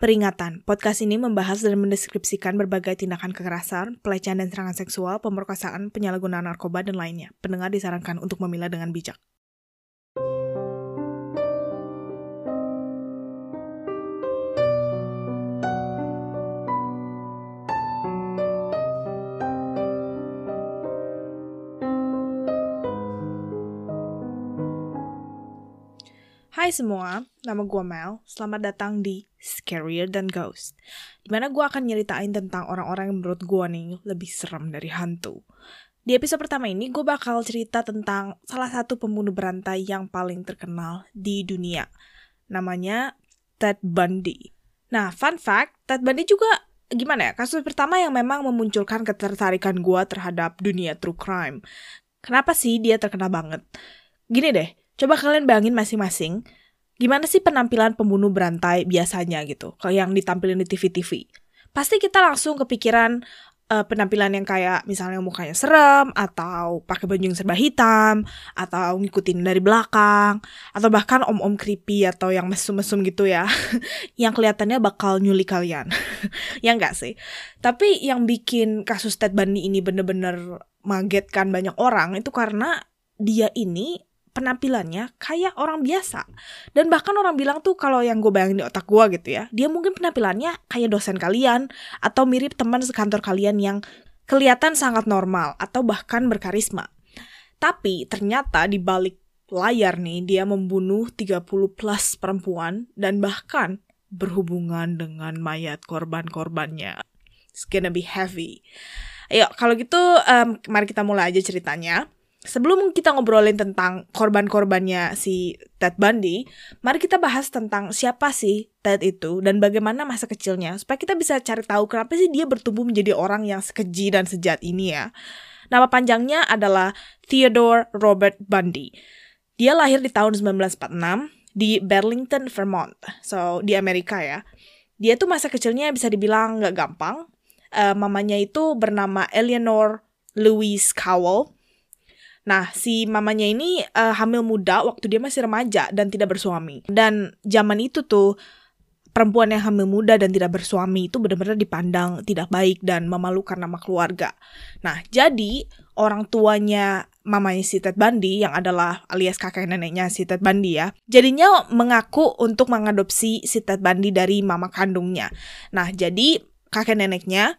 Peringatan, podcast ini membahas dan mendeskripsikan berbagai tindakan kekerasan, pelecehan dan serangan seksual, pemerkosaan, penyalahgunaan narkoba, dan lainnya. Pendengar disarankan untuk memilah dengan bijak. Hai semua, nama gue Mel. Selamat datang di Scarier Than Ghost. Di mana gue akan nyeritain tentang orang-orang yang menurut gue nih lebih serem dari hantu. Di episode pertama ini gue bakal cerita tentang salah satu pembunuh berantai yang paling terkenal di dunia. Namanya Ted Bundy. Nah, fun fact, Ted Bundy juga gimana ya, kasus pertama yang memang memunculkan ketertarikan gue terhadap dunia true crime. Kenapa sih dia terkenal banget? Gini deh, Coba kalian bayangin masing-masing, gimana sih penampilan pembunuh berantai biasanya gitu, kayak yang ditampilin di TV-TV. Pasti kita langsung kepikiran uh, penampilan yang kayak misalnya mukanya serem, atau pakai baju yang serba hitam, atau ngikutin dari belakang, atau bahkan om-om creepy atau yang mesum-mesum gitu ya, yang kelihatannya bakal nyulik kalian. ya enggak sih? Tapi yang bikin kasus Ted Bundy ini bener-bener magetkan banyak orang itu karena dia ini penampilannya kayak orang biasa. Dan bahkan orang bilang tuh kalau yang gue bayangin di otak gue gitu ya, dia mungkin penampilannya kayak dosen kalian atau mirip teman sekantor kalian yang kelihatan sangat normal atau bahkan berkarisma. Tapi ternyata di balik layar nih dia membunuh 30 plus perempuan dan bahkan berhubungan dengan mayat korban-korbannya. It's gonna be heavy. Ayo, kalau gitu um, mari kita mulai aja ceritanya. Sebelum kita ngobrolin tentang korban-korbannya si Ted Bundy, mari kita bahas tentang siapa sih Ted itu dan bagaimana masa kecilnya supaya kita bisa cari tahu kenapa sih dia bertumbuh menjadi orang yang sekeji dan sejat ini ya. Nama panjangnya adalah Theodore Robert Bundy. Dia lahir di tahun 1946 di Burlington, Vermont. So, di Amerika ya. Dia tuh masa kecilnya bisa dibilang nggak gampang. Uh, mamanya itu bernama Eleanor Louise Cowell Nah, si mamanya ini uh, hamil muda waktu dia masih remaja dan tidak bersuami. Dan zaman itu tuh perempuan yang hamil muda dan tidak bersuami itu benar-benar dipandang tidak baik dan memalukan nama keluarga. Nah, jadi orang tuanya mamanya si Ted Bundy yang adalah alias kakek neneknya si Ted Bundy ya, jadinya mengaku untuk mengadopsi si Ted Bundy dari mama kandungnya. Nah, jadi kakek neneknya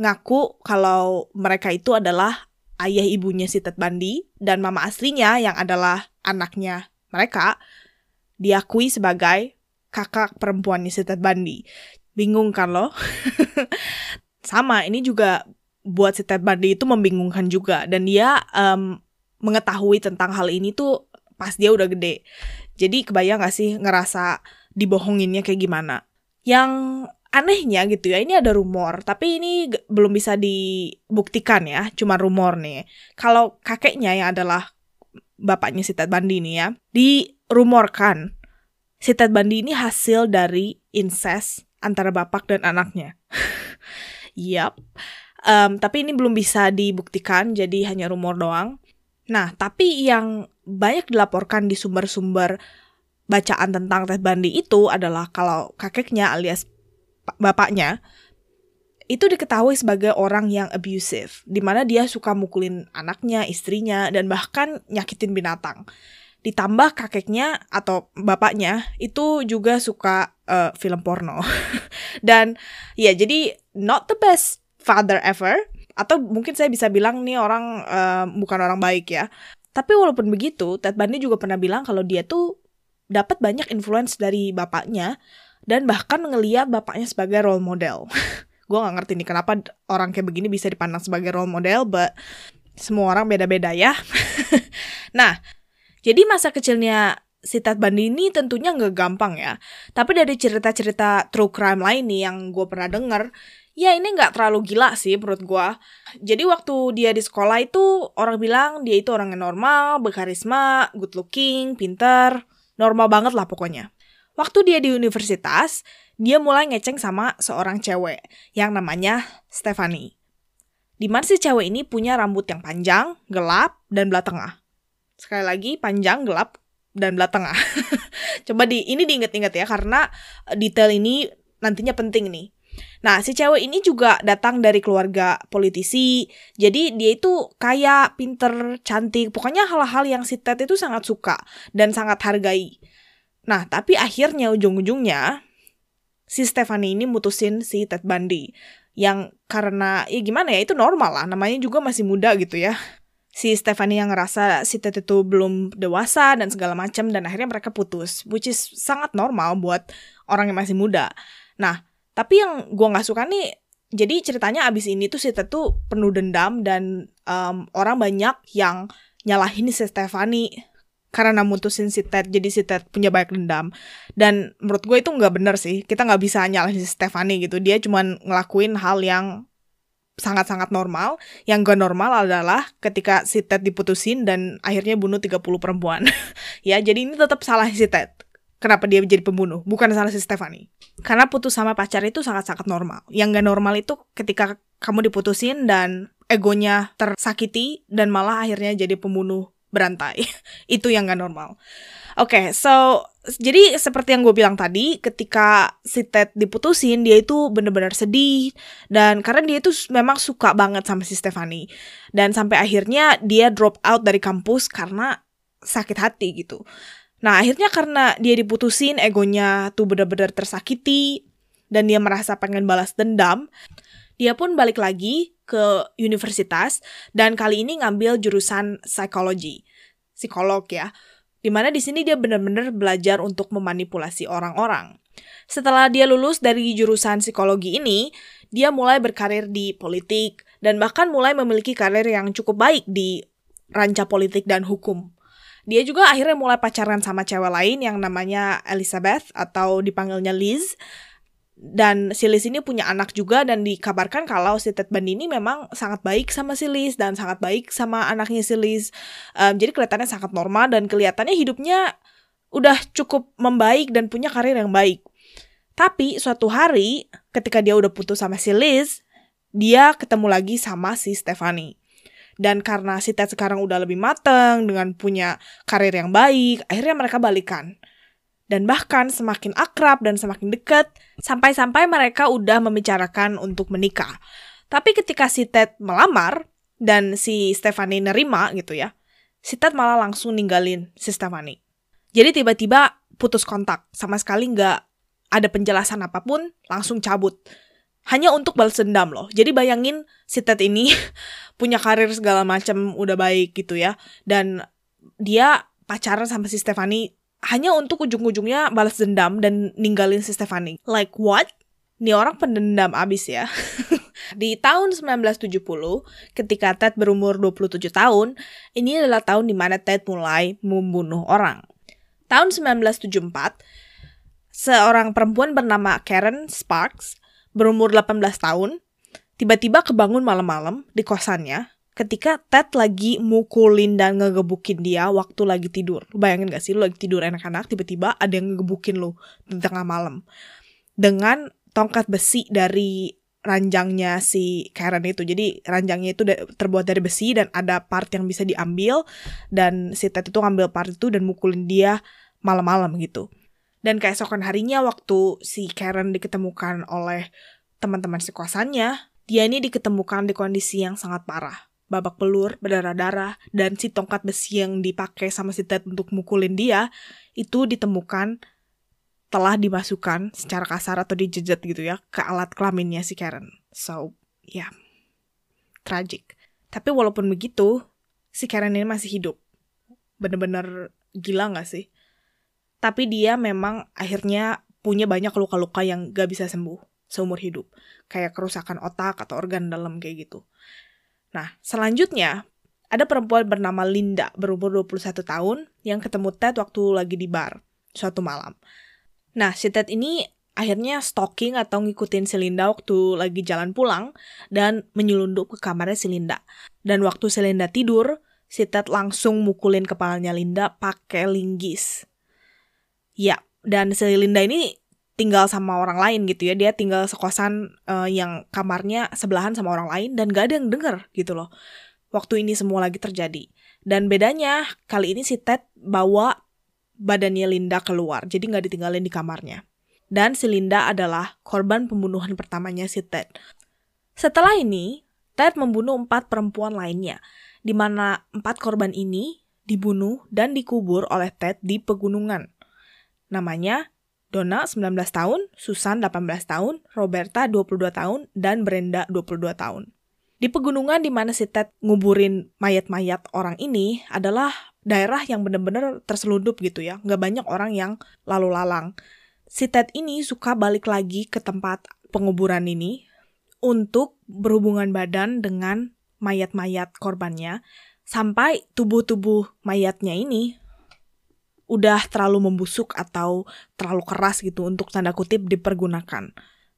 ngaku kalau mereka itu adalah ayah ibunya si Ted Bundy dan mama aslinya yang adalah anaknya mereka diakui sebagai kakak perempuannya si Ted Bundy. Bingung kan lo? Sama, ini juga buat si Ted Bundy itu membingungkan juga dan dia um, mengetahui tentang hal ini tuh pas dia udah gede. Jadi kebayang gak sih ngerasa dibohonginnya kayak gimana? Yang anehnya gitu ya, ini ada rumor, tapi ini belum bisa dibuktikan ya, cuma rumor nih. Kalau kakeknya yang adalah bapaknya si Ted Bundy ini ya, dirumorkan si Ted Bundy ini hasil dari incest antara bapak dan anaknya. Yap. Um, tapi ini belum bisa dibuktikan, jadi hanya rumor doang. Nah, tapi yang banyak dilaporkan di sumber-sumber bacaan tentang Ted Bundy itu adalah kalau kakeknya alias bapaknya itu diketahui sebagai orang yang abusive, di mana dia suka mukulin anaknya, istrinya, dan bahkan nyakitin binatang. Ditambah kakeknya atau bapaknya itu juga suka uh, film porno. dan ya jadi not the best father ever, atau mungkin saya bisa bilang nih orang uh, bukan orang baik ya. Tapi walaupun begitu, Ted Bundy juga pernah bilang kalau dia tuh dapat banyak influence dari bapaknya dan bahkan ngeliat bapaknya sebagai role model. gue gak ngerti nih kenapa orang kayak begini bisa dipandang sebagai role model, but semua orang beda-beda ya. nah, jadi masa kecilnya si Ted Bundy ini tentunya nggak gampang ya. Tapi dari cerita-cerita true crime lain nih yang gue pernah denger, ya ini nggak terlalu gila sih menurut gue. Jadi waktu dia di sekolah itu orang bilang dia itu orang yang normal, berkarisma, good looking, pinter, normal banget lah pokoknya. Waktu dia di universitas, dia mulai ngeceng sama seorang cewek yang namanya Stephanie. Di mana si cewek ini punya rambut yang panjang, gelap, dan belah tengah. Sekali lagi, panjang, gelap, dan belah tengah. Coba di ini diinget-inget ya, karena detail ini nantinya penting nih. Nah, si cewek ini juga datang dari keluarga politisi. Jadi dia itu kaya, pinter, cantik. Pokoknya hal-hal yang si Ted itu sangat suka dan sangat hargai. Nah, tapi akhirnya ujung-ujungnya si Stephanie ini mutusin si Ted Bundy. Yang karena ya gimana ya itu normal lah. Namanya juga masih muda gitu ya si Stephanie yang ngerasa si Ted itu belum dewasa dan segala macam dan akhirnya mereka putus which is sangat normal buat orang yang masih muda nah tapi yang gue nggak suka nih jadi ceritanya abis ini tuh si Ted tuh penuh dendam dan um, orang banyak yang nyalahin si Stephanie karena mutusin si Ted jadi si Ted punya banyak dendam dan menurut gue itu nggak bener sih kita nggak bisa nyalahin si Stephanie gitu dia cuma ngelakuin hal yang sangat-sangat normal. Yang gak normal adalah ketika si Ted diputusin dan akhirnya bunuh 30 perempuan. ya, jadi ini tetap salah si Ted. Kenapa dia menjadi pembunuh? Bukan salah si Stephanie. Karena putus sama pacar itu sangat-sangat normal. Yang gak normal itu ketika kamu diputusin dan egonya tersakiti dan malah akhirnya jadi pembunuh berantai. itu yang gak normal. Oke, okay, so jadi seperti yang gue bilang tadi, ketika si Ted diputusin, dia itu bener-bener sedih dan karena dia itu memang suka banget sama si Stephanie dan sampai akhirnya dia drop out dari kampus karena sakit hati gitu. Nah akhirnya karena dia diputusin, egonya tuh bener-bener tersakiti dan dia merasa pengen balas dendam, dia pun balik lagi ke universitas dan kali ini ngambil jurusan psikologi, psikolog ya Di mana di sini dia benar-benar belajar untuk memanipulasi orang-orang. Setelah dia lulus dari jurusan psikologi ini, dia mulai berkarir di politik dan bahkan mulai memiliki karir yang cukup baik di ranca politik dan hukum. Dia juga akhirnya mulai pacaran sama cewek lain yang namanya Elizabeth atau dipanggilnya Liz dan si Liz ini punya anak juga dan dikabarkan kalau si Ted Bundy ini memang sangat baik sama si Liz dan sangat baik sama anaknya si Liz. Um, jadi kelihatannya sangat normal dan kelihatannya hidupnya udah cukup membaik dan punya karir yang baik. Tapi suatu hari ketika dia udah putus sama si Liz, dia ketemu lagi sama si Stephanie. Dan karena si Ted sekarang udah lebih mateng dengan punya karir yang baik, akhirnya mereka balikan dan bahkan semakin akrab dan semakin dekat sampai-sampai mereka udah membicarakan untuk menikah. Tapi ketika si Ted melamar dan si Stephanie nerima gitu ya, si Ted malah langsung ninggalin si Stephanie. Jadi tiba-tiba putus kontak, sama sekali nggak ada penjelasan apa pun, langsung cabut. Hanya untuk balas dendam loh. Jadi bayangin si Ted ini punya karir segala macam udah baik gitu ya. Dan dia pacaran sama si Stephanie hanya untuk ujung-ujungnya balas dendam dan ninggalin si Stephanie. Like what? Ini orang pendendam abis ya. di tahun 1970, ketika Ted berumur 27 tahun, ini adalah tahun di mana Ted mulai membunuh orang. Tahun 1974, seorang perempuan bernama Karen Sparks, berumur 18 tahun, tiba-tiba kebangun malam-malam di kosannya ketika Ted lagi mukulin dan ngegebukin dia waktu lagi tidur. Bayangin gak sih lu lagi tidur enak-enak tiba-tiba ada yang ngegebukin lu di tengah malam. Dengan tongkat besi dari ranjangnya si Karen itu. Jadi ranjangnya itu terbuat dari besi dan ada part yang bisa diambil dan si Ted itu ngambil part itu dan mukulin dia malam-malam gitu. Dan keesokan harinya waktu si Karen diketemukan oleh teman-teman sekuasannya, dia ini diketemukan di kondisi yang sangat parah babak pelur, berdarah-darah, dan si tongkat besi yang dipakai sama si Ted untuk mukulin dia, itu ditemukan telah dimasukkan secara kasar atau dijejet gitu ya ke alat kelaminnya si Karen. So, ya, yeah. tragic. Tapi walaupun begitu, si Karen ini masih hidup. Bener-bener gila gak sih? Tapi dia memang akhirnya punya banyak luka-luka yang gak bisa sembuh seumur hidup. Kayak kerusakan otak atau organ dalam kayak gitu. Nah, selanjutnya ada perempuan bernama Linda berumur 21 tahun yang ketemu Ted waktu lagi di bar suatu malam. Nah, si Ted ini akhirnya stalking atau ngikutin si Linda waktu lagi jalan pulang dan menyelundup ke kamarnya si Linda. Dan waktu si Linda tidur, si Ted langsung mukulin kepalanya Linda pakai linggis. Ya, dan si Linda ini tinggal sama orang lain gitu ya dia tinggal sekosan uh, yang kamarnya sebelahan sama orang lain dan gak ada yang denger gitu loh waktu ini semua lagi terjadi dan bedanya kali ini si Ted bawa badannya Linda keluar jadi nggak ditinggalin di kamarnya Dan si Linda adalah korban pembunuhan pertamanya si Ted. Setelah ini, Ted membunuh empat perempuan lainnya, di mana empat korban ini dibunuh dan dikubur oleh Ted di pegunungan. Namanya Donna 19 tahun, Susan 18 tahun, Roberta 22 tahun, dan Brenda 22 tahun. Di pegunungan di mana si Ted nguburin mayat-mayat orang ini adalah daerah yang benar-benar terselundup gitu ya. Nggak banyak orang yang lalu lalang. Si Ted ini suka balik lagi ke tempat penguburan ini untuk berhubungan badan dengan mayat-mayat korbannya sampai tubuh-tubuh mayatnya ini udah terlalu membusuk atau terlalu keras gitu untuk tanda kutip dipergunakan.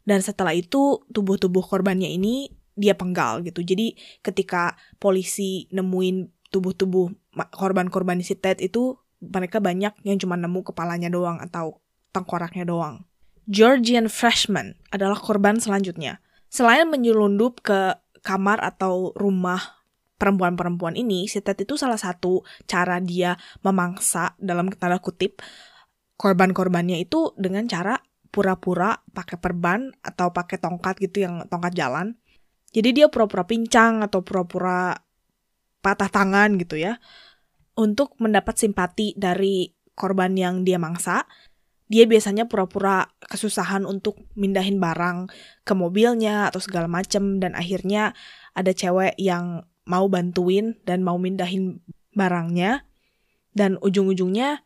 Dan setelah itu tubuh-tubuh korbannya ini dia penggal gitu. Jadi ketika polisi nemuin tubuh-tubuh korban-korban si Ted itu mereka banyak yang cuma nemu kepalanya doang atau tengkoraknya doang. Georgian Freshman adalah korban selanjutnya. Selain menyelundup ke kamar atau rumah perempuan-perempuan ini, si Ted itu salah satu cara dia memangsa dalam tanda kutip korban-korbannya itu dengan cara pura-pura pakai perban atau pakai tongkat gitu yang tongkat jalan. Jadi dia pura-pura pincang atau pura-pura patah tangan gitu ya untuk mendapat simpati dari korban yang dia mangsa dia biasanya pura-pura kesusahan untuk mindahin barang ke mobilnya atau segala macem dan akhirnya ada cewek yang mau bantuin dan mau mindahin barangnya dan ujung-ujungnya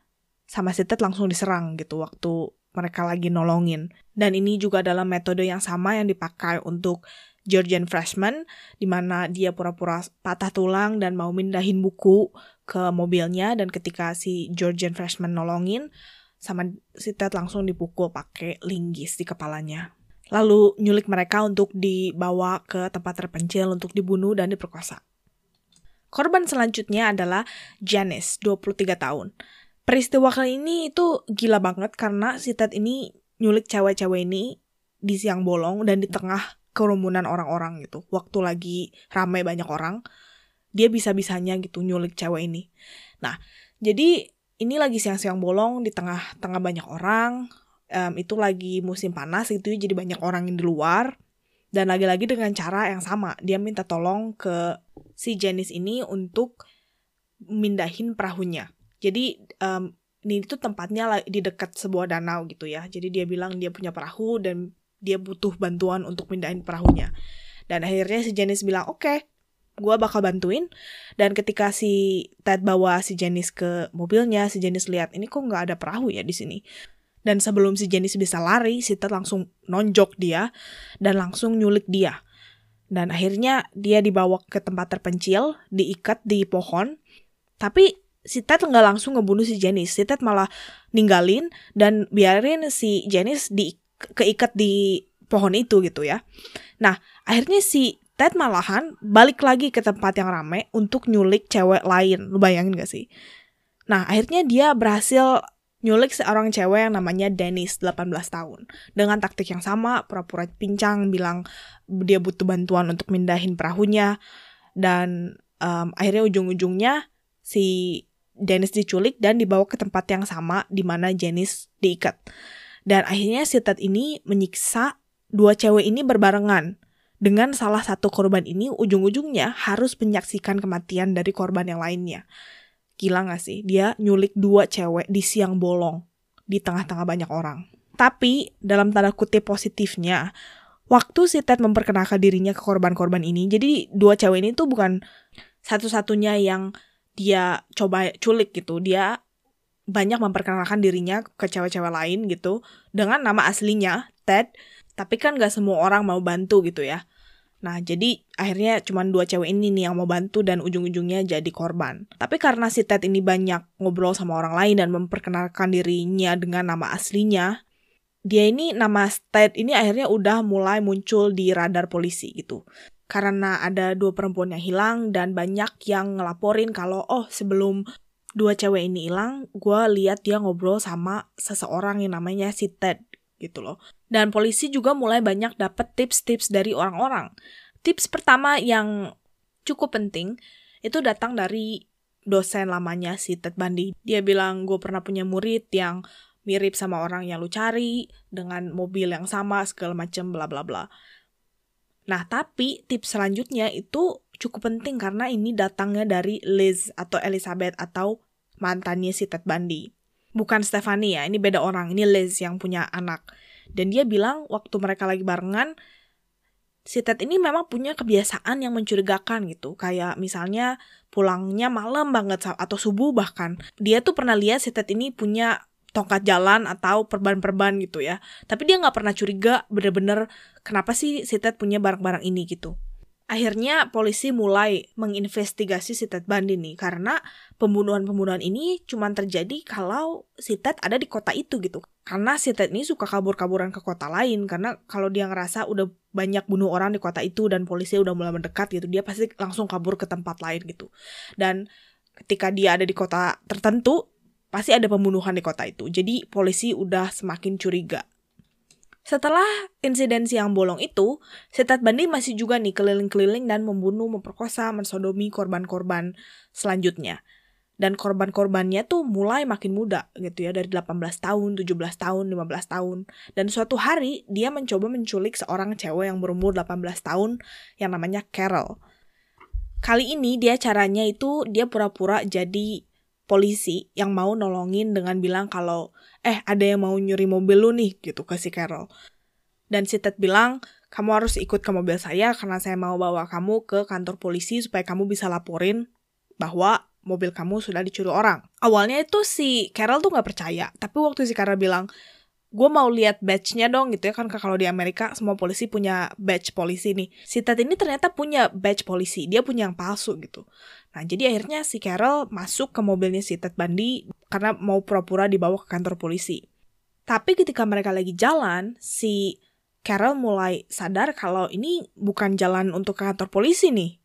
sama si Ted langsung diserang gitu waktu mereka lagi nolongin. Dan ini juga adalah metode yang sama yang dipakai untuk Georgian Freshman, di mana dia pura-pura patah tulang dan mau mindahin buku ke mobilnya, dan ketika si Georgian Freshman nolongin, sama si Ted langsung dipukul pakai linggis di kepalanya. Lalu nyulik mereka untuk dibawa ke tempat terpencil untuk dibunuh dan diperkosa. Korban selanjutnya adalah Janice, 23 tahun. Peristiwa kali ini itu gila banget karena si Ted ini nyulik cewek-cewek ini di siang bolong dan di tengah kerumunan orang-orang gitu. Waktu lagi ramai banyak orang, dia bisa-bisanya gitu nyulik cewek ini. Nah, jadi ini lagi siang-siang bolong di tengah-tengah banyak orang. Um, itu lagi musim panas gitu jadi banyak orang yang di luar. Dan lagi-lagi dengan cara yang sama, dia minta tolong ke si Janice ini untuk mindahin perahunya. Jadi um, ini itu tempatnya di dekat sebuah danau gitu ya. Jadi dia bilang dia punya perahu dan dia butuh bantuan untuk mindahin perahunya. Dan akhirnya si Janice bilang, oke, okay, gue bakal bantuin dan ketika si Ted bawa si Janice ke mobilnya si Janice lihat ini kok nggak ada perahu ya di sini dan sebelum si Janice bisa lari si Ted langsung nonjok dia dan langsung nyulik dia dan akhirnya dia dibawa ke tempat terpencil diikat di pohon tapi si Ted nggak langsung ngebunuh si Janice si Ted malah ninggalin dan biarin si Janice di keikat di pohon itu gitu ya nah akhirnya si Ted malahan balik lagi ke tempat yang rame untuk nyulik cewek lain. Lu bayangin gak sih? Nah, akhirnya dia berhasil nyulik seorang cewek yang namanya Dennis, 18 tahun. Dengan taktik yang sama, pura-pura pincang, bilang dia butuh bantuan untuk mindahin perahunya. Dan um, akhirnya ujung-ujungnya si Dennis diculik dan dibawa ke tempat yang sama di mana Janice diikat. Dan akhirnya si Ted ini menyiksa dua cewek ini berbarengan dengan salah satu korban ini ujung-ujungnya harus menyaksikan kematian dari korban yang lainnya. Gila gak sih? Dia nyulik dua cewek di siang bolong di tengah-tengah banyak orang. Tapi dalam tanda kutip positifnya, waktu si Ted memperkenalkan dirinya ke korban-korban ini, jadi dua cewek ini tuh bukan satu-satunya yang dia coba culik gitu. Dia banyak memperkenalkan dirinya ke cewek-cewek lain gitu dengan nama aslinya Ted tapi kan gak semua orang mau bantu gitu ya. Nah, jadi akhirnya cuma dua cewek ini nih yang mau bantu dan ujung-ujungnya jadi korban. Tapi karena si Ted ini banyak ngobrol sama orang lain dan memperkenalkan dirinya dengan nama aslinya, dia ini nama Ted ini akhirnya udah mulai muncul di radar polisi gitu. Karena ada dua perempuan yang hilang dan banyak yang ngelaporin kalau oh sebelum dua cewek ini hilang, gue lihat dia ngobrol sama seseorang yang namanya si Ted gitu loh. Dan polisi juga mulai banyak dapat tips-tips dari orang-orang. Tips pertama yang cukup penting itu datang dari dosen lamanya si Ted Bundy. Dia bilang, gue pernah punya murid yang mirip sama orang yang lu cari dengan mobil yang sama segala macam bla bla bla. Nah, tapi tips selanjutnya itu cukup penting karena ini datangnya dari Liz atau Elizabeth atau mantannya si Ted Bundy. Bukan Stephanie ya, ini beda orang. Ini Liz yang punya anak. Dan dia bilang waktu mereka lagi barengan, si Ted ini memang punya kebiasaan yang mencurigakan gitu. Kayak misalnya pulangnya malam banget atau subuh bahkan. Dia tuh pernah lihat si Ted ini punya tongkat jalan atau perban-perban gitu ya. Tapi dia nggak pernah curiga bener-bener kenapa sih si Ted punya barang-barang ini gitu. Akhirnya polisi mulai menginvestigasi si Ted Bundy nih karena pembunuhan-pembunuhan ini cuma terjadi kalau si Ted ada di kota itu gitu. Karena si Ted ini suka kabur-kaburan ke kota lain karena kalau dia ngerasa udah banyak bunuh orang di kota itu dan polisi udah mulai mendekat gitu, dia pasti langsung kabur ke tempat lain gitu. Dan ketika dia ada di kota tertentu, pasti ada pembunuhan di kota itu. Jadi polisi udah semakin curiga setelah insiden siang bolong itu, Setat Bandi masih juga nih keliling-keliling dan membunuh, memperkosa, mensodomi korban-korban selanjutnya. Dan korban-korbannya tuh mulai makin muda gitu ya, dari 18 tahun, 17 tahun, 15 tahun. Dan suatu hari dia mencoba menculik seorang cewek yang berumur 18 tahun yang namanya Carol. Kali ini dia caranya itu dia pura-pura jadi polisi yang mau nolongin dengan bilang kalau eh ada yang mau nyuri mobil lu nih gitu ke si Carol. Dan si Ted bilang, kamu harus ikut ke mobil saya karena saya mau bawa kamu ke kantor polisi supaya kamu bisa laporin bahwa mobil kamu sudah dicuri orang. Awalnya itu si Carol tuh gak percaya, tapi waktu si Carol bilang, gue mau lihat badge-nya dong gitu ya kan kalau di Amerika semua polisi punya badge polisi nih. Si Ted ini ternyata punya badge polisi, dia punya yang palsu gitu. Nah jadi akhirnya si Carol masuk ke mobilnya si Ted Bundy karena mau pura-pura dibawa ke kantor polisi. Tapi ketika mereka lagi jalan, si Carol mulai sadar kalau ini bukan jalan untuk ke kantor polisi nih.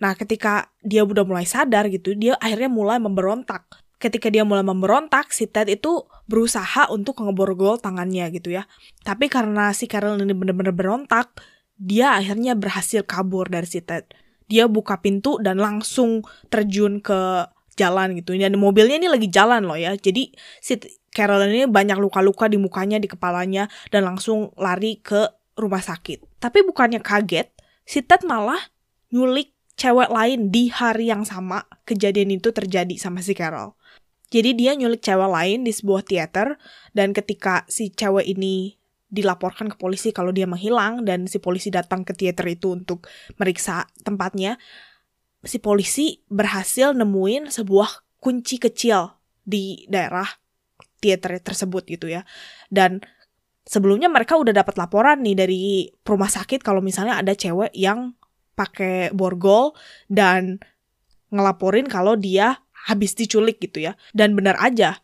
Nah ketika dia udah mulai sadar gitu, dia akhirnya mulai memberontak ketika dia mulai memberontak, si Ted itu berusaha untuk ngeborgol tangannya gitu ya. Tapi karena si Carol ini bener-bener berontak, dia akhirnya berhasil kabur dari si Ted. Dia buka pintu dan langsung terjun ke jalan gitu. Dan mobilnya ini lagi jalan loh ya. Jadi si Carol ini banyak luka-luka di mukanya, di kepalanya, dan langsung lari ke rumah sakit. Tapi bukannya kaget, si Ted malah nyulik cewek lain di hari yang sama kejadian itu terjadi sama si Carol. Jadi dia nyulik cewek lain di sebuah teater dan ketika si cewek ini dilaporkan ke polisi kalau dia menghilang dan si polisi datang ke teater itu untuk meriksa tempatnya, si polisi berhasil nemuin sebuah kunci kecil di daerah teater tersebut gitu ya. Dan sebelumnya mereka udah dapat laporan nih dari rumah sakit kalau misalnya ada cewek yang pakai borgol dan ngelaporin kalau dia habis diculik gitu ya. Dan benar aja,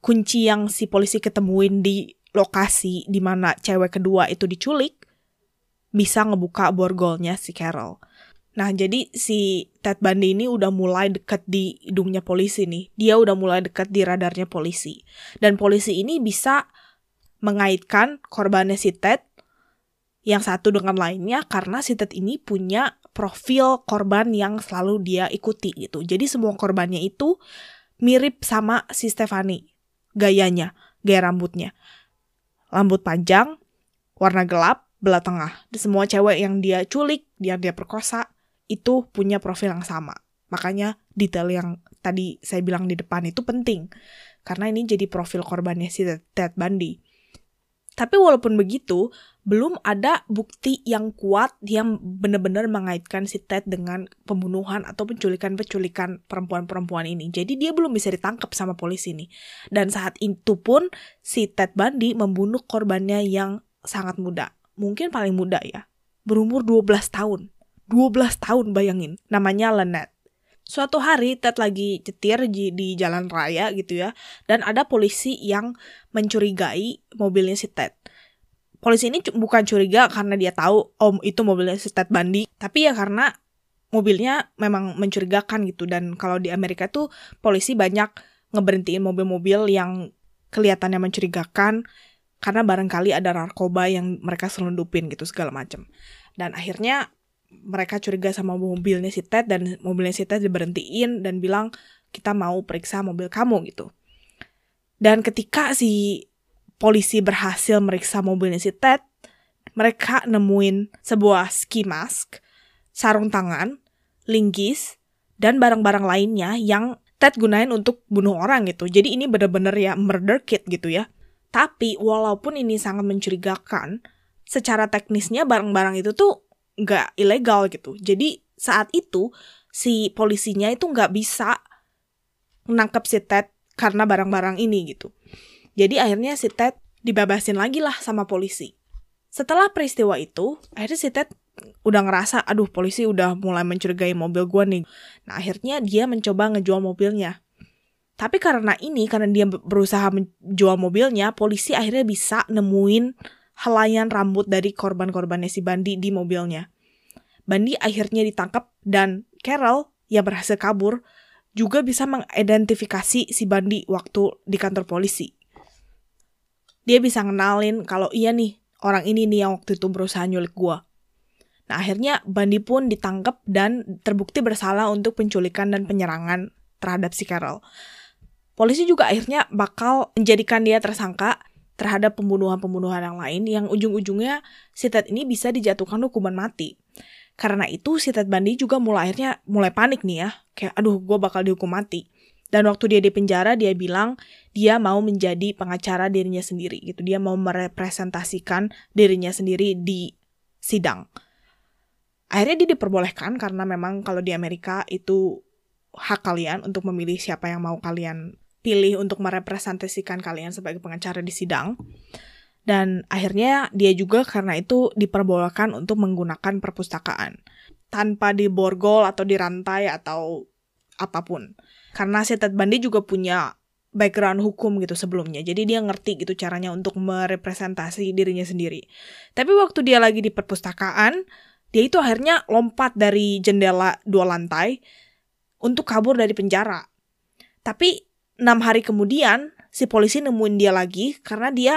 kunci yang si polisi ketemuin di lokasi di mana cewek kedua itu diculik bisa ngebuka borgolnya si Carol. Nah, jadi si Ted Bundy ini udah mulai deket di hidungnya polisi nih. Dia udah mulai deket di radarnya polisi. Dan polisi ini bisa mengaitkan korbannya si Ted yang satu dengan lainnya karena si Ted ini punya profil korban yang selalu dia ikuti gitu. Jadi semua korbannya itu mirip sama si Stefani gayanya, gaya rambutnya. Rambut panjang, warna gelap, belah tengah. Semua cewek yang dia culik, dia dia perkosa, itu punya profil yang sama. Makanya detail yang tadi saya bilang di depan itu penting. Karena ini jadi profil korbannya si Ted Bundy. Tapi walaupun begitu, belum ada bukti yang kuat yang benar-benar mengaitkan si Ted dengan pembunuhan atau penculikan-penculikan perempuan-perempuan ini. Jadi dia belum bisa ditangkap sama polisi nih. Dan saat itu pun si Ted Bundy membunuh korbannya yang sangat muda. Mungkin paling muda ya. Berumur 12 tahun. 12 tahun bayangin. Namanya Lynette. Suatu hari Ted lagi cetir di, jalan raya gitu ya, dan ada polisi yang mencurigai mobilnya si Ted. Polisi ini bukan curiga karena dia tahu om itu mobilnya si Ted Bundy, tapi ya karena mobilnya memang mencurigakan gitu dan kalau di Amerika tuh polisi banyak ngeberhentiin mobil-mobil yang kelihatannya mencurigakan karena barangkali ada narkoba yang mereka selundupin gitu segala macam. Dan akhirnya mereka curiga sama mobilnya si Ted dan mobilnya si Ted diberhentiin dan bilang kita mau periksa mobil kamu gitu. Dan ketika si polisi berhasil meriksa mobilnya si Ted, mereka nemuin sebuah ski mask, sarung tangan, linggis, dan barang-barang lainnya yang Ted gunain untuk bunuh orang gitu. Jadi ini bener-bener ya murder kit gitu ya. Tapi walaupun ini sangat mencurigakan, secara teknisnya barang-barang itu tuh nggak ilegal gitu. Jadi saat itu si polisinya itu nggak bisa menangkap si Ted karena barang-barang ini gitu. Jadi akhirnya si Ted dibebasin lagi lah sama polisi. Setelah peristiwa itu, akhirnya si Ted udah ngerasa, aduh polisi udah mulai mencurigai mobil gue nih. Nah akhirnya dia mencoba ngejual mobilnya. Tapi karena ini, karena dia berusaha menjual mobilnya, polisi akhirnya bisa nemuin helaian rambut dari korban-korbannya si Bandi di mobilnya. Bandi akhirnya ditangkap dan Carol yang berhasil kabur juga bisa mengidentifikasi si Bandi waktu di kantor polisi. Dia bisa ngenalin kalau iya nih, orang ini nih yang waktu itu berusaha nyulik gua. Nah akhirnya Bandi pun ditangkap dan terbukti bersalah untuk penculikan dan penyerangan terhadap si Carol. Polisi juga akhirnya bakal menjadikan dia tersangka terhadap pembunuhan-pembunuhan yang lain yang ujung-ujungnya si Ted ini bisa dijatuhkan hukuman mati. Karena itu si Ted Bundy juga mulai akhirnya mulai panik nih ya. Kayak aduh gue bakal dihukum mati. Dan waktu dia di penjara dia bilang dia mau menjadi pengacara dirinya sendiri gitu. Dia mau merepresentasikan dirinya sendiri di sidang. Akhirnya dia diperbolehkan karena memang kalau di Amerika itu hak kalian untuk memilih siapa yang mau kalian pilih untuk merepresentasikan kalian sebagai pengacara di sidang. Dan akhirnya dia juga karena itu diperbolehkan untuk menggunakan perpustakaan tanpa diborgol atau dirantai atau apa pun. Karena si Ted Bundy juga punya background hukum gitu sebelumnya. Jadi dia ngerti gitu caranya untuk merepresentasi dirinya sendiri. Tapi waktu dia lagi di perpustakaan, dia itu akhirnya lompat dari jendela dua lantai untuk kabur dari penjara. Tapi enam hari kemudian si polisi nemuin dia lagi karena dia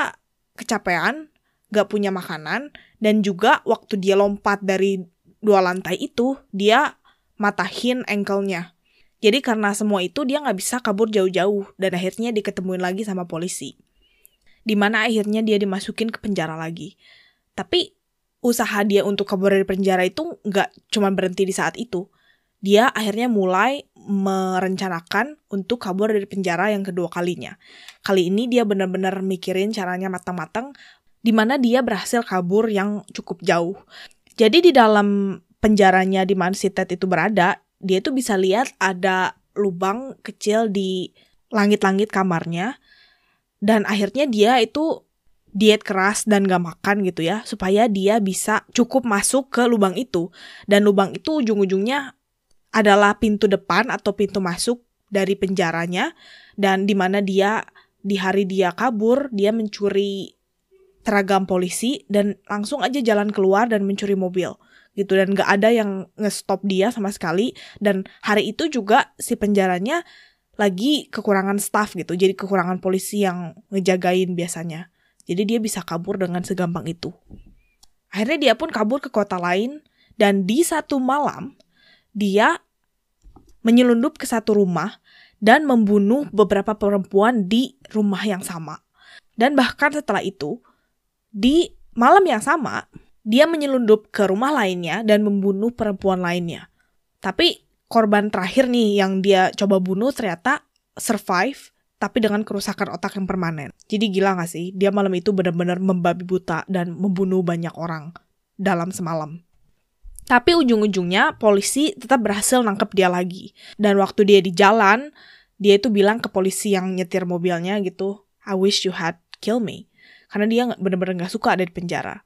kecapean, gak punya makanan, dan juga waktu dia lompat dari dua lantai itu, dia matahin ankle-nya. Jadi karena semua itu dia gak bisa kabur jauh-jauh dan akhirnya diketemuin lagi sama polisi. Di mana akhirnya dia dimasukin ke penjara lagi. Tapi usaha dia untuk kabur dari penjara itu gak cuma berhenti di saat itu. Dia akhirnya mulai merencanakan untuk kabur dari penjara yang kedua kalinya. Kali ini dia benar-benar mikirin caranya matang-matang di mana dia berhasil kabur yang cukup jauh. Jadi di dalam penjaranya di mana si Ted itu berada, dia tuh bisa lihat ada lubang kecil di langit-langit kamarnya. Dan akhirnya dia itu diet keras dan gak makan gitu ya, supaya dia bisa cukup masuk ke lubang itu. Dan lubang itu ujung-ujungnya adalah pintu depan atau pintu masuk dari penjaranya dan di mana dia di hari dia kabur dia mencuri seragam polisi dan langsung aja jalan keluar dan mencuri mobil gitu. Dan gak ada yang ngestop dia sama sekali. Dan hari itu juga si penjaranya lagi kekurangan staff gitu. Jadi kekurangan polisi yang ngejagain biasanya. Jadi dia bisa kabur dengan segampang itu. Akhirnya dia pun kabur ke kota lain dan di satu malam dia menyelundup ke satu rumah dan membunuh beberapa perempuan di rumah yang sama. Dan bahkan setelah itu, di malam yang sama, dia menyelundup ke rumah lainnya dan membunuh perempuan lainnya. Tapi korban terakhir nih yang dia coba bunuh ternyata survive tapi dengan kerusakan otak yang permanen. Jadi gila gak sih? Dia malam itu benar-benar membabi buta dan membunuh banyak orang dalam semalam. Tapi ujung-ujungnya polisi tetap berhasil nangkep dia lagi. Dan waktu dia di jalan, dia itu bilang ke polisi yang nyetir mobilnya gitu, I wish you had kill me. Karena dia bener-bener gak suka ada di penjara.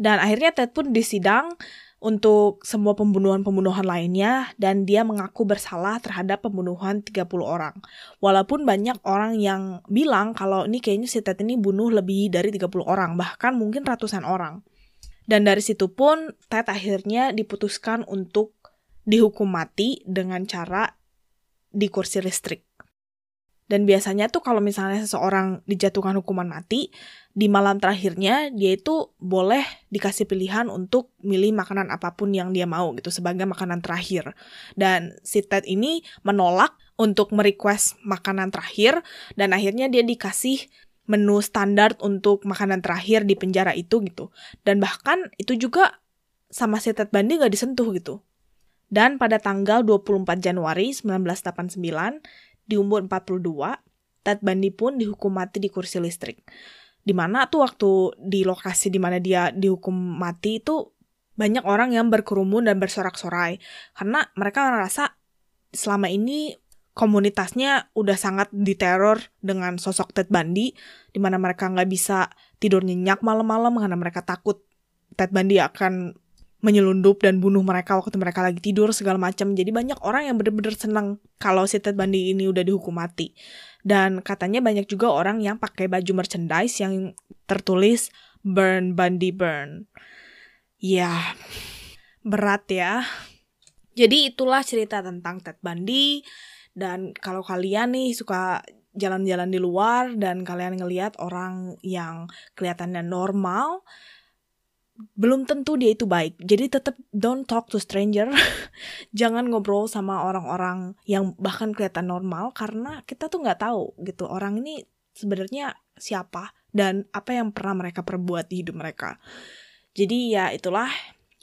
Dan akhirnya Ted pun disidang untuk semua pembunuhan-pembunuhan lainnya dan dia mengaku bersalah terhadap pembunuhan 30 orang. Walaupun banyak orang yang bilang kalau ini kayaknya si Ted ini bunuh lebih dari 30 orang, bahkan mungkin ratusan orang. Dan dari situ pun Ted akhirnya diputuskan untuk dihukum mati dengan cara di kursi listrik. Dan biasanya tuh kalau misalnya seseorang dijatuhkan hukuman mati, di malam terakhirnya dia itu boleh dikasih pilihan untuk milih makanan apa pun yang dia mau gitu sebagai makanan terakhir. Dan si Ted ini menolak untuk merequest makanan terakhir dan akhirnya dia dikasih menu standar untuk makanan terakhir di penjara itu gitu. Dan bahkan itu juga sama si Ted Bundy gak disentuh gitu. Dan pada tanggal 24 Januari 1989, di umur 42, Ted Bundy pun dihukum mati di kursi listrik. Di mana tuh waktu di lokasi di mana dia dihukum mati itu banyak orang yang berkerumun dan bersorak-sorai. Karena mereka merasa selama ini komunitasnya udah sangat diteror dengan sosok Ted Bundy, di mana mereka nggak bisa tidur nyenyak malam-malam karena mereka takut Ted Bundy akan menyelundup dan bunuh mereka waktu mereka lagi tidur segala macam. Jadi banyak orang yang bener-bener senang kalau si Ted Bundy ini udah dihukum mati. Dan katanya banyak juga orang yang pakai baju merchandise yang tertulis Burn Bundy Burn. Ya, berat ya. Jadi itulah cerita tentang Ted Bundy dan kalau kalian nih suka jalan-jalan di luar dan kalian ngelihat orang yang kelihatannya normal, belum tentu dia itu baik. Jadi tetap don't talk to stranger. Jangan ngobrol sama orang-orang yang bahkan kelihatan normal karena kita tuh nggak tahu gitu orang ini sebenarnya siapa dan apa yang pernah mereka perbuat di hidup mereka. Jadi ya itulah.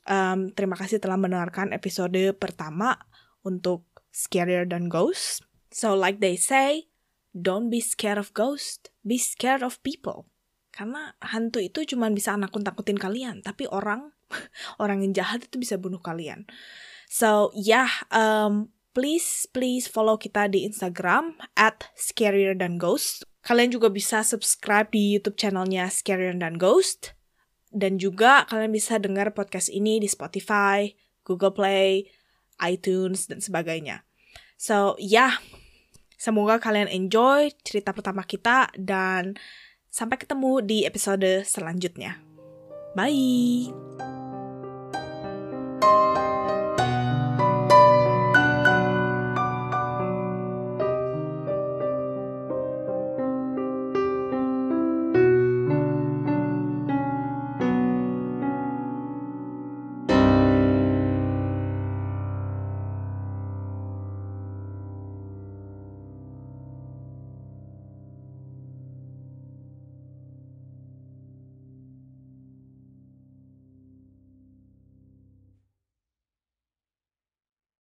Um, terima kasih telah mendengarkan episode pertama untuk scarier than ghosts. So like they say, don't be scared of ghosts, be scared of people. Karena hantu itu cuma bisa nakut-nakutin kalian, tapi orang orang yang jahat itu bisa bunuh kalian. So yeah, um, please please follow kita di Instagram at scarier than ghost. Kalian juga bisa subscribe di YouTube channelnya Scarier than Ghost. Dan juga kalian bisa dengar podcast ini di Spotify, Google Play, iTunes, dan sebagainya. So, ya. Yeah. Semoga kalian enjoy cerita pertama kita dan sampai ketemu di episode selanjutnya. Bye.